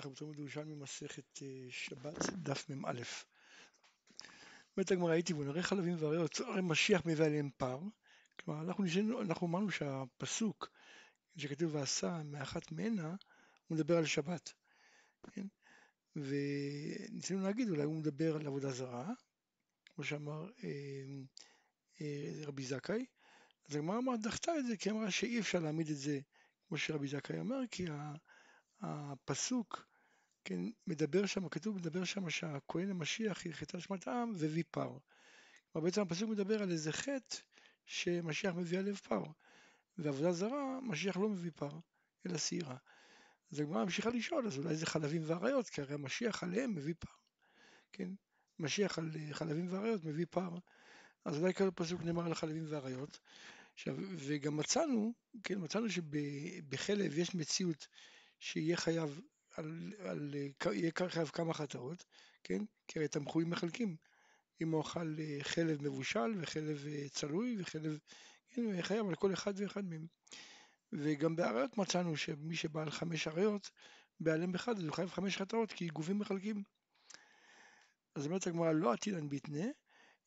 אנחנו בתלמוד ירושלמי מסכת אה, שבת, דף מ"א. אומרת הגמרא, הייתי בו, נראה חלבים ואריות, הרי משיח מביא עליהם פר. כלומר, אנחנו, נשאנו, אנחנו אמרנו שהפסוק שכתוב ועשה מאחת מהנה, הוא מדבר על שבת. כן? וניסינו להגיד, אולי הוא מדבר על עבודה זרה, כמו שאמר אה, אה, רבי זכאי. אז הגמרא אמרה, דחתה את זה, כי אמרה שאי אפשר להעמיד את זה כמו שרבי זכאי אמר, כי הפסוק כן, מדבר שם, כתוב מדבר שם שהכהן המשיח יחטא שמת העם והביא פר. כלומר בעצם הפסוק מדבר על איזה חטא שמשיח מביא עליו פר. ועבודה זרה, משיח לא מביא פר, אלא שעירה. אז הגמרא ממשיכה לשאול, אז אולי זה חלבים ואריות, כי הרי המשיח עליהם מביא פר. כן? משיח על חלבים ואריות מביא פר. אז אולי כל פסוק נאמר על חלבים ואריות. עכשיו, וגם מצאנו, כן, מצאנו שבחלב יש מציאות שיהיה חייב על, על, יהיה חייב כמה חטאות, כן? כי הרי המחויים מחלקים. אם הוא אכל אה, חלב מבושל וחלב אה, צלוי וחלב, כן, הוא חייב על כל אחד ואחד מהם. וגם באריות מצאנו שמי שבעל חמש אריות, בעלם אחד, אז הוא חייב חמש חטאות, כי גופים מחלקים. אז אומרת הגמרא, לא עתידן ביטנה,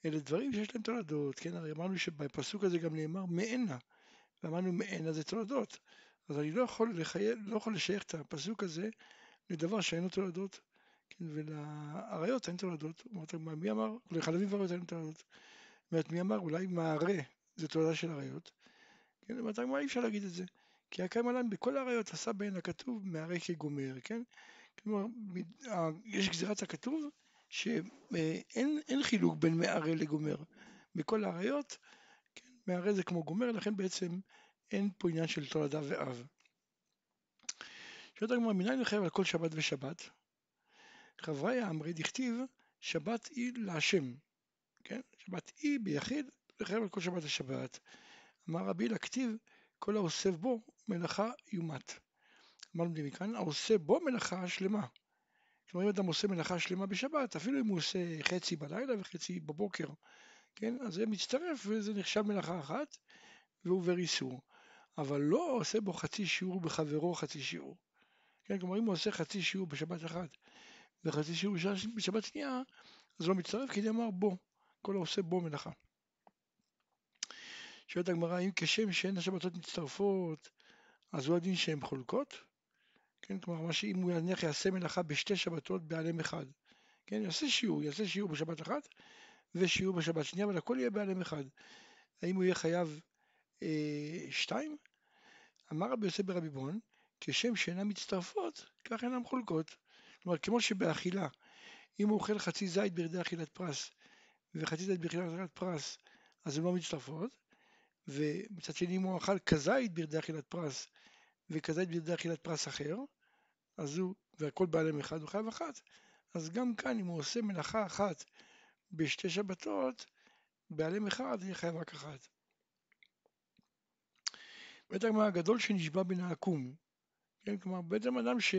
אלה דברים שיש להם תולדות, כן? הרי אמרנו שבפסוק הזה גם נאמר מענה, ואמרנו מענה זה תולדות. אז אני לא יכול, לחייל, לא יכול לשייך את הפסוק הזה לדבר שאין לו תולדות, כן, ולאריות אין תולדות. אמרת, מי אמר? לחלבים ואריות אין תולדות. אומרת, מי אמר? אולי מערה זה תולדה של אריות. כן, אמרת, מה אי אפשר להגיד את זה? כי הקיים עליהם בכל האריות עשה בהן הכתוב מערה כגומר, כן? כלומר, יש גזירת הכתוב שאין חילוק בין מערה לגומר. בכל האריות, כן, מערה זה כמו גומר, לכן בעצם אין פה עניין של תולדה ואב. שואלת הגמרא, מנין לחייב על כל שבת ושבת? חבריה אמרי דכתיב, שבת היא להשם. כן? שבת היא ביחיד, לחייב על כל שבת ושבת. אמר רבי לכתיב, כל העושה בו מלאכה יומת. מה לומדים מכאן? העושה בו מלאכה שלמה. כלומר, אם אדם עושה מלאכה שלמה בשבת, אפילו אם הוא עושה חצי בלילה וחצי בבוקר, כן? אז זה מצטרף וזה נחשב מלאכה אחת, והוא עובר איסור. אבל לא עושה בו חצי שיעור בחברו חצי שיעור. כן, כלומר אם הוא עושה חצי שיעור בשבת אחת וחצי שיעור בשבת שנייה, אז לא מצטרף כי נאמר בו, כל העושה בו מלאכה. שואלת הגמרא, אם כשם שאין השבתות מצטרפות, אז הוא הדין שהן חולקות? כן, כלומר, מה שאם הוא נניח יעשה מלאכה בשתי שבתות בעלם אחד, כן, יעשה שיעור, יעשה שיעור בשבת אחת ושיעור בשבת שנייה, אבל הכל יהיה בעלם אחד. האם הוא יהיה חייב אה, שתיים? אמר רבי יוסף ברבי בון, כשם שאינן מצטרפות, כך אינן חולקות. כלומר, כמו שבאכילה, אם הוא אוכל חצי זית בידי אכילת פרס וחצי זית באכילת פרס, אז הן לא מצטרפות, ומצד שני אם הוא אכל כזית בידי אכילת פרס וכזית בידי אכילת פרס אחר, אז הוא, והכל בעלם אחד, הוא חייב אחת. אז גם כאן, אם הוא עושה מלאכה אחת בשתי שבתות, בעלם אחד, יהיה חייב רק אחת. בית הגמרא הגדול שנשבע בין העקום. כן, כלומר, בעצם אדם ש...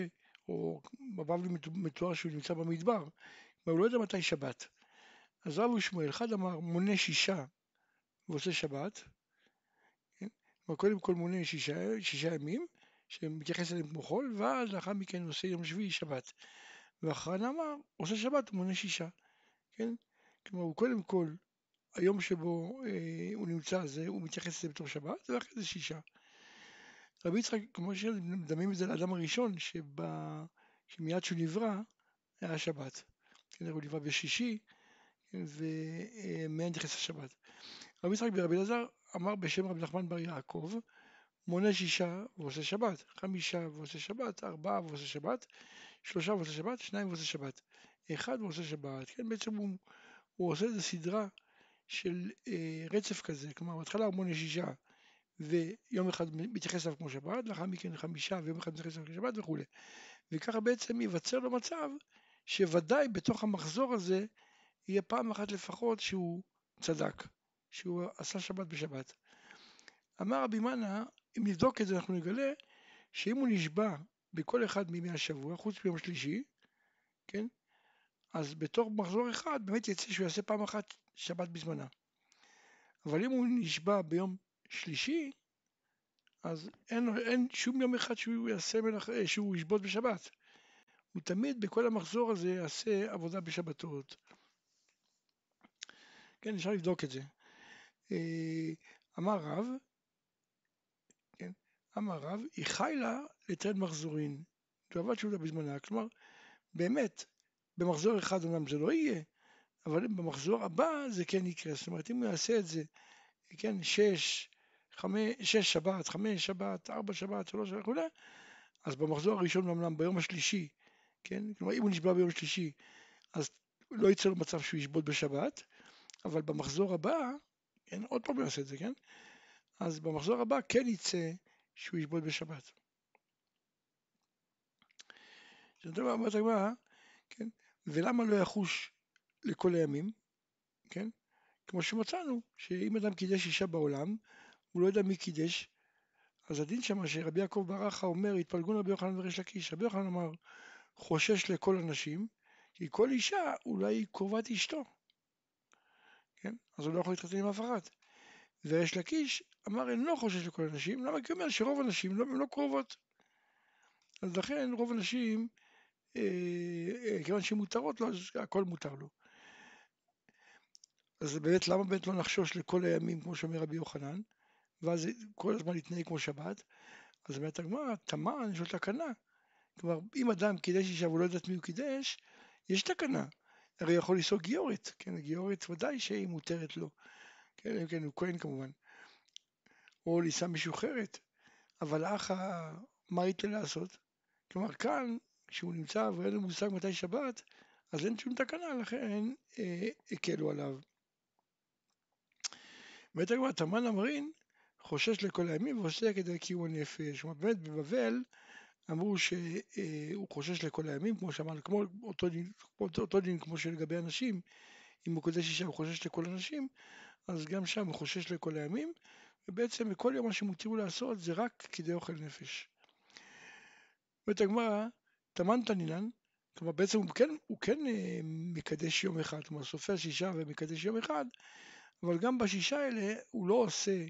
או בבבלי מתואר שהוא נמצא במדבר, אבל הוא לא יודע מתי שבת. אז רב ושמואל, אחד אמר מונה שישה ועושה שבת, כן? קודם כל מונה שישה, שישה ימים, שמתייחס אליהם כמו חול, ואז לאחר מכן עושה יום שביעי שבת. ואחרן אמר, עושה שבת מונה שישה, כן? כלומר הוא קודם כל, היום שבו אה, הוא נמצא, זה, הוא מתייחס לזה בתור שבת, ואחרי זה שישה. רבי יצחק, כמו שמדמים את זה לאדם הראשון, שמיד שהוא נברא, היה שבת. כן, הוא נברא בשישי, ומאה נכנס השבת. רבי יצחק ברבי אלעזר אמר בשם רבי נחמן בר יעקב, מונה שישה ועושה שבת, חמישה ועושה שבת, ארבעה ועושה שבת, שלושה ועושה שבת, שניים ועושה שבת, אחד ועושה שבת, כן, בעצם הוא, הוא עושה איזה סדרה של אה, רצף כזה, כלומר בהתחלה הוא מונה שישה, ויום אחד מתייחס אליו כמו שבת, לאחר מכן חמישה ויום אחד מתייחס אליו כמו שבת וכולי. וככה בעצם ייווצר לו מצב שוודאי בתוך המחזור הזה יהיה פעם אחת לפחות שהוא צדק, שהוא עשה שבת בשבת. אמר רבי מנה, אם נבדוק את זה אנחנו נגלה שאם הוא נשבע בכל אחד מימי השבוע, חוץ מיום שלישי, כן? אז בתוך מחזור אחד באמת יצא שהוא יעשה פעם אחת שבת בזמנה. אבל אם הוא נשבע ביום שלישי, אז אין, אין שום יום אחד שהוא יעשה מלאכה, שהוא ישבות בשבת. הוא תמיד בכל המחזור הזה יעשה עבודה בשבתות. כן, אפשר לבדוק את זה. אה, אמר רב, כן, אמר רב, היא חיילה לטרן מחזורין, תאוות שולה בזמנה, כלומר, באמת, במחזור אחד אומנם זה לא יהיה, אבל במחזור הבא זה כן יקרה, זאת אומרת אם הוא יעשה את זה, כן, שש, חמש, שש שבת, חמש שבת, ארבע שבת, שלוש וכו', אז במחזור הראשון אומנם ביום השלישי, כן, כלומר אם הוא נשבע ביום שלישי, אז לא יצא לו מצב שהוא ישבות בשבת, אבל במחזור הבא, כן, עוד פעם הוא יעשה את זה, כן, אז במחזור הבא כן יצא שהוא ישבות בשבת. זאת אומרת הגמרא, כן, ולמה לא יחוש לכל הימים, כן? כמו שמצאנו, שאם אדם קידש אישה בעולם, הוא לא יודע מי קידש, אז הדין שם שרבי יעקב ברכה אומר, התפלגון רבי יוחנן וריש לקיש. רבי יוחנן אמר, חושש לכל הנשים, כי כל אישה אולי היא קרובת אשתו, כן? אז הוא לא יכול להתחתן עם אף אחת. וריש לקיש אמר, אינו לא חושש לכל הנשים, למה? כי הוא אומר שרוב הנשים לא, לא קרובות. אז לכן רוב הנשים, אה, אה, כיוון שהן מותרות לו, אז הכל מותר לו. אז באמת, למה באמת לא נחשוש לכל הימים, כמו שאומר רבי יוחנן, ואז כל הזמן להתנהג כמו שבת? אז אומרת הגמרא, תמן יש לו תקנה. כלומר, אם אדם קידש אישה והוא לא יודעת מי הוא קידש, יש תקנה. הרי יכול לנסוע גיורת, כן, גיורת ודאי שהיא מותרת לו. כן, אם כן, הוא כהן כמובן. או לישא משוחררת. אבל אחא, מה ייתן לעשות? כלומר, כאן, כשהוא נמצא ואין לו מושג מתי שבת, אז אין שום תקנה, לכן אה, הקלו עליו. באמת הגמרא, תמן אמרין חושש לכל הימים ועושה כדי קיום הנפש. כלומר באמת בבבל אמרו שהוא חושש לכל הימים, כמו שאמרנו, כמו אותו דין, אותו, אותו דין כמו שלגבי אנשים, אם הוא קודש אישה הוא חושש לכל הנשים, אז גם שם הוא חושש לכל הימים, ובעצם בכל יום מה שמותירו לעשות זה רק כדי אוכל נפש. אומרת הגמרא, תמן תנינן, כלומר בעצם הוא כן, הוא כן אה, מקדש יום אחד, כלומר סופר שישה ומקדש יום אחד, אבל גם בשישה האלה הוא לא עושה,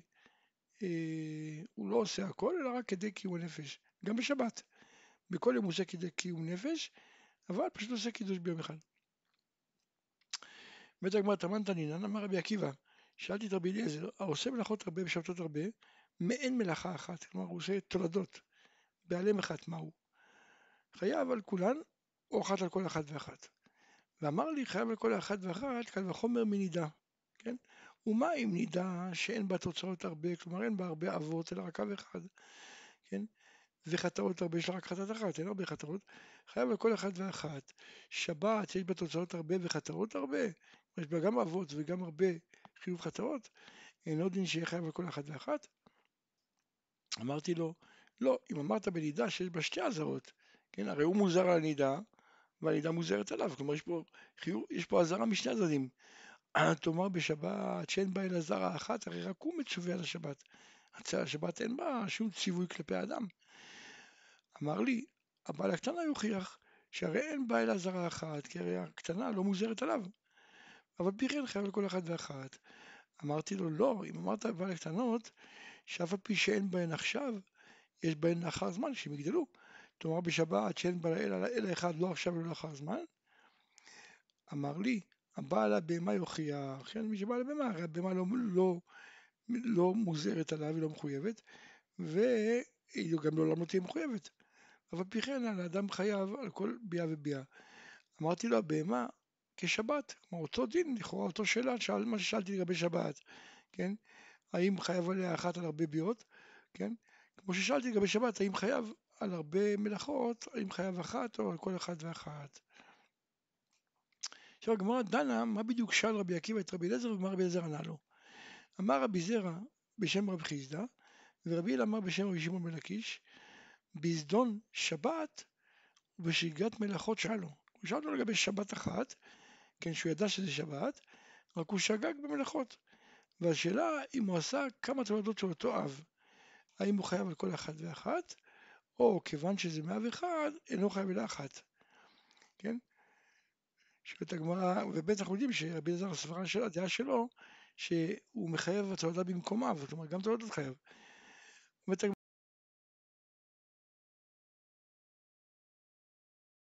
הוא לא עושה הכל, אלא רק כדי קיום הנפש, גם בשבת. בכל יום הוא עושה כדי קיום נפש, אבל פשוט עושה קידוש ביום אחד. בית הגמרא תמן תנינן, אמר רבי עקיבא, שאלתי את רבי אליעזר, העושה מלאכות הרבה בשבתות הרבה, מעין מלאכה אחת, כלומר הוא עושה תולדות, בעלם אחת מהו? חייב על כולן, או אחת על כל אחת ואחת. ואמר לי חייב על כל אחת ואחת, קל וחומר מנידה, כן? ומה אם נידה שאין בה תוצאות הרבה, כלומר אין בה הרבה אבות, אלא רק קו אחד, כן? וחטאות הרבה, יש לה רק חטאת אחת, אין הרבה חטאות, חייב על כל אחת ואחת. שבת, שיש בה תוצאות הרבה וחטאות הרבה, יש בה גם אבות וגם הרבה חיוב חטאות, אין עוד דין שיהיה חייב על כל אחת ואחת? אמרתי לו, לא, אם אמרת בנידה שיש בה שתי אזהרות, כן, הרי הוא מוזר על הנידה, והנידה מוזרת עליו, כלומר יש פה, חיוב, יש פה אזהרה משני הצדדים. תאמר בשבת שאין בה אלא זרע אחת, הרי רק הוא מצווה על השבת. השבת אין בה שום ציווי כלפי האדם. אמר לי, הבעל הקטנה יוכיח שהרי אין בה אלא זרע אחת, כי הרי הקטנה לא מוזרת עליו. אבל פי כן חייב לכל אחת ואחת. אמרתי לו, לא, אם אמרת בעל הקטנות, שאף על פי שאין בהן עכשיו, יש בהן לאחר זמן שהם יגדלו. תאמר בשבת שאין בה אלא אחד, לא עכשיו ולא לאחר זמן. אמר לי, הבעל הבהמה יוכיח, כן, מי שבא לבהמה, הרי הבהמה לא, לא, לא מוזרת עליו, היא לא מחויבת, והיא גם לעולם לא תהיה מחויבת. אבל פי כן על האדם חייב על כל ביאה וביאה. אמרתי לו, הבהמה כשבת, כלומר אותו דין, לכאורה אותו שאלה, שאל מה ששאלתי לגבי שבת, כן? האם חייב עליה אחת על הרבה ביאות, כן? כמו ששאלתי לגבי שבת, האם חייב על הרבה מלאכות, האם חייב אחת או על כל אחת ואחת. עכשיו הגמרא דנה מה בדיוק שאל רבי עקיבא את רבי אליעזר ומה רבי אליעזר ענה לו. אמר רבי זרע בשם רבי חיסדא ורבי אל אמר בשם רבי שמעון בן לקיש בזדון שבת ובשגרת מלאכות שאלו. הוא שאל אותו לגבי שבת אחת, כן, שהוא ידע שזה שבת, רק הוא שגג במלאכות. והשאלה אם הוא עשה כמה תולדות של אותו אב, האם הוא חייב על כל אחת ואחת, או כיוון שזה מאב אחד, אינו חייב אלא אחת. כן? שואלת הגמרא, ובטח אנחנו יודעים שרבי אלעזר הסברה של הדעה שלו, שהוא מחייב התולדה במקומה, אומרת גם תולדות חייב.